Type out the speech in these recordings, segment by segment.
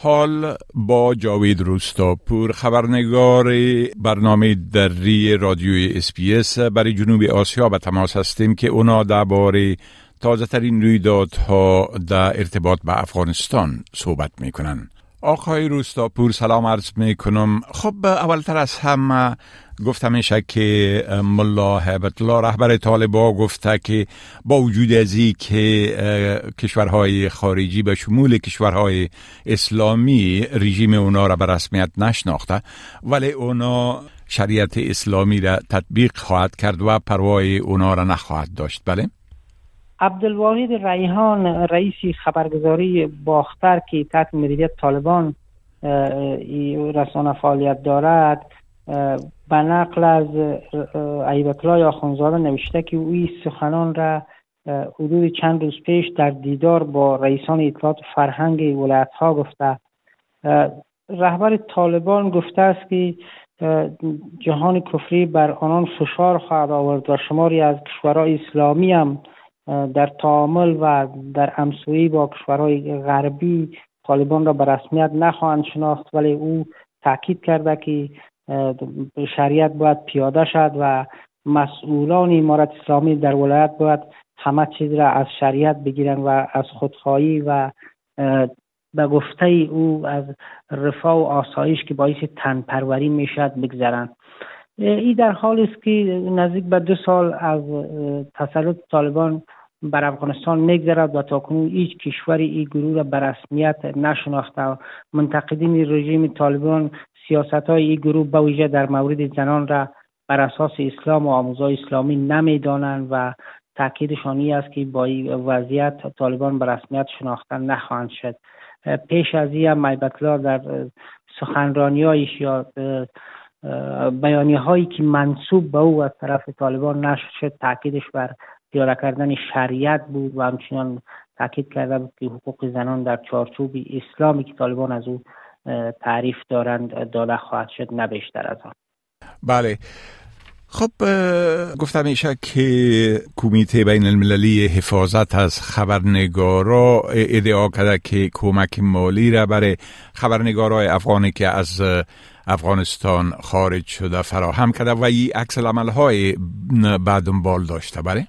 حال با جاوید روستاپور خبرنگار برنامه دری رادیوی اسپیس برای جنوب آسیا به تماس هستیم که اونا درباره تازه ترین رویدادها در ارتباط به افغانستان صحبت می‌کنن. آقای روستاپور سلام عرض می کنم خب اولتر از همه گفتم میشه که ملا حبت الله رهبر طالبا گفته که با وجود از که کشورهای خارجی به شمول کشورهای اسلامی رژیم اونا را به رسمیت نشناخته ولی اونا شریعت اسلامی را تطبیق خواهد کرد و پروای اونا را نخواهد داشت بله؟ عبدالواحد ریحان رئیس خبرگزاری باختر که تحت مدیریت طالبان رسانه فعالیت دارد به نقل از ایبتلای آخونزاده نوشته که اوی سخنان را حدود چند روز پیش در دیدار با رئیسان اطلاعات فرهنگ ولایت ها گفته رهبر طالبان گفته است که جهان کفری بر آنان فشار خواهد آورد و شماری از کشورهای اسلامی هم در تعامل و در همسویی با کشورهای غربی طالبان را به رسمیت نخواهند شناخت ولی او تاکید کرده که شریعت باید پیاده شد و مسئولان امارت اسلامی در ولایت باید همه چیز را از شریعت بگیرند و از خودخواهی و به گفته او از رفاه و آسایش که باعث تنپروری می‌شد بگذرند. این در حال است که نزدیک به دو سال از تسلط طالبان بر افغانستان میگذرد و تاکنون هیچ کشوری این گروه را به رسمیت نشناخته منتقدین رژیم طالبان سیاست های این گروه به ویژه در مورد زنان را بر اساس اسلام و آموزهای اسلامی نمی‌دانند و تاکیدشانی است که با این وضعیت طالبان به رسمیت شناخته نخواهند شد. پیش از این هم در سخنرانی یا بیانی هایی که منصوب به او از طرف طالبان نشد شد تاکیدش بر پیاده کردن شریعت بود و همچنان تاکید کرده بود که حقوق زنان در چارچوب اسلامی که طالبان از او تعریف دارند داده خواهد شد نه بیشتر از آن. بله. خب گفتم میشه که کمیته بین المللی حفاظت از خبرنگارا ادعا کرده که کمک مالی را برای خبرنگارای افغانی که از افغانستان خارج شده فراهم کرده و این عکس العمل های بعد بال داشته. بله؟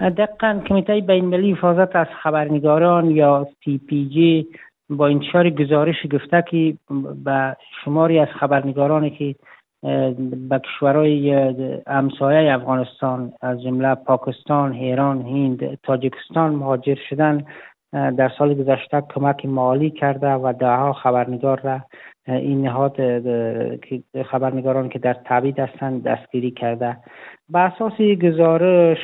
دقیقا کمیته بین المللی حفاظت از خبرنگاران یا سی پی جی با انتشار گزارش گفته که به شماری از خبرنگارانی که به کشورهای همسایه افغانستان از جمله پاکستان، ایران، هند، تاجیکستان مهاجر شدن در سال گذشته کمک مالی کرده و دهها خبرنگار را این نهاد خبرنگاران که در تبعید هستند دستگیری کرده. به اساس گزارش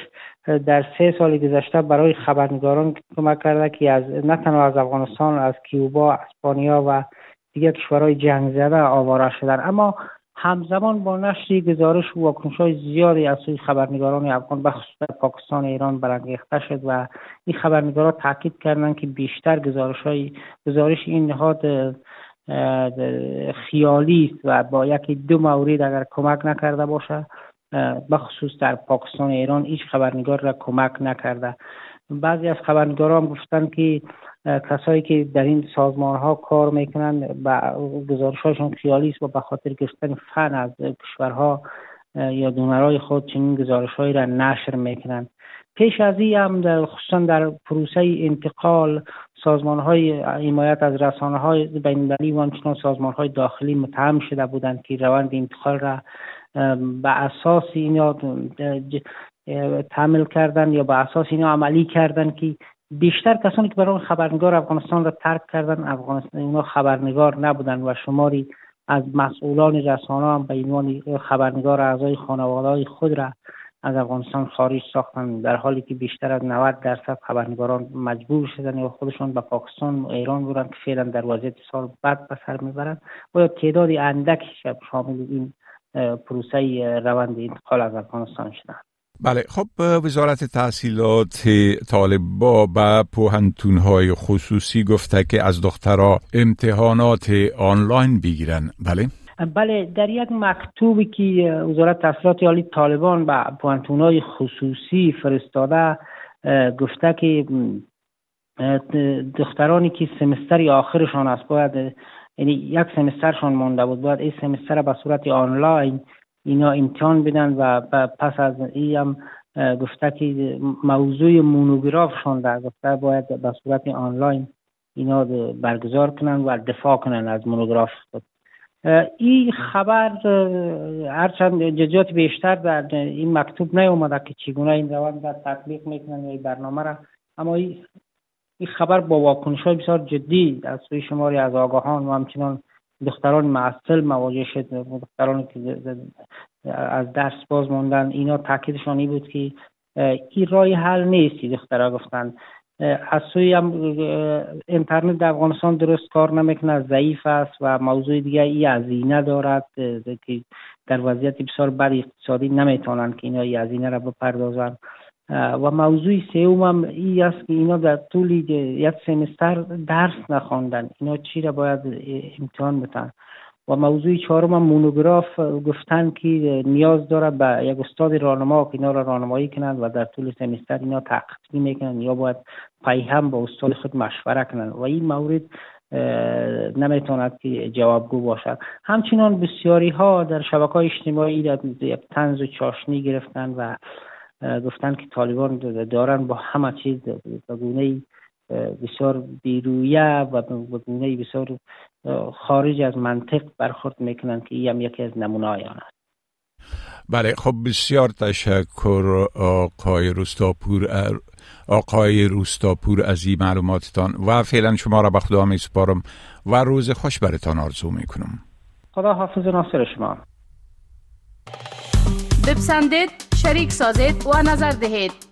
در سه سال گذشته برای خبرنگاران کمک کرده که از نه تنها از افغانستان از کیوبا اسپانیا و دیگر کشورهای جنگ زده آواره شدن. اما همزمان با نشر گزارش و واکنش های زیادی از سوی خبرنگاران افغان بخصوص در پاکستان ایران برانگیخته شد و این خبرنگاران تاکید کردند که بیشتر گزارش های گزارش این نهاد خیالی است و با یکی دو مورد اگر کمک نکرده باشه بخصوص در پاکستان و ایران هیچ خبرنگار را کمک نکرده. بعضی از خبرنگاران گفتن که کسایی که در این سازمان ها کار می‌کنند و گزارشهاشون خیالی است و به خاطر گرفتن فن از کشورها یا دونرهای خود چنین گزارشهایی را نشر می‌کنند پیش از این هم در خصوصا در پروسه انتقال سازمان های حمایت از رسانه های بین و همچنان سازمان های داخلی متهم شده بودند که روند انتقال را به اساس اینا تعمل کردن یا به اساس اینا عملی کردن که بیشتر کسانی که برای خبرنگار افغانستان را ترک کردن افغانستان اینا خبرنگار نبودن و شماری از مسئولان رسانه هم به عنوان خبرنگار اعضای خانواده خود را از افغانستان خارج ساختن در حالی که بیشتر از 90 درصد خبرنگاران مجبور شدن یا خودشون به پاکستان و ایران بودن که فعلا در وضعیت سال بعد به سر می‌برند یا تعداد اندکی شامل این پروسه روند انتقال از افغانستان شدن. بله خب وزارت تحصیلات طالبا به پوهنتون های خصوصی گفته که از دخترها امتحانات آنلاین بگیرن. بله. بله در یک مکتوبی که وزارت تحصیلات عالی طالبان به پوهنتون های خصوصی فرستاده گفته که دخترانی که سمستر آخرشان است باید یعنی یک سمسترشان مانده بود باید این سمستر به صورت آنلاین اینا امتحان بدن و پس از این هم گفته که موضوع مونوگرافشان در گفته باید به صورت آنلاین اینا برگزار کنن و دفاع کنن از مونوگراف. خود این خبر هرچند جزیات بیشتر در این مکتوب نیومده که چگونه این روند را تطبیق می‌کنن این برنامه را. اما این خبر با واکنش های بسیار جدی از سوی شماری از آگاهان و همچنان دختران معصل مواجه شد. دختران که از درس باز موندن اینا تاکیدشان این بود که این رای حل نیستی دخترها گفتن از سوی هم اینترنت در افغانستان درست کار نمی‌کنه ضعیف است و موضوع دیگه ای هزینه دارد که در وضعیت بسیار بد اقتصادی نمی‌تونن که اینا هزینه را بپردازن و موضوع سوم هم ای است که اینا در طول یک سمستر درس نخواندن. اینا چی را باید امتحان بتن و موضوع چهارم هم مونوگراف گفتن که نیاز داره به یک استاد راهنما که اینا را راهنمایی کنند و در طول سمستر اینا تقدیم می‌کنن یا باید پای هم با استاد خود مشوره کنند. و این مورد نمی‌تواند که جوابگو باشد. همچنان بسیاری ها در شبکه های اجتماعی یک تنز و چاشنی گرفتن و گفتن که طالبان دارن با همه چیز به گونه بسیار بیرویه و به گونه بسیار خارج از منطق برخورد می‌کنن که این هم یکی از نمونه است. بله خب بسیار تشکر آقای روستاپور آقای روستاپور از این معلوماتتان و فعلا شما را به خدا می سپارم و روز خوش برتان آرزو می کنم خدا حافظ ناصر شما. بپسندید شریک سازید و نظر دهید.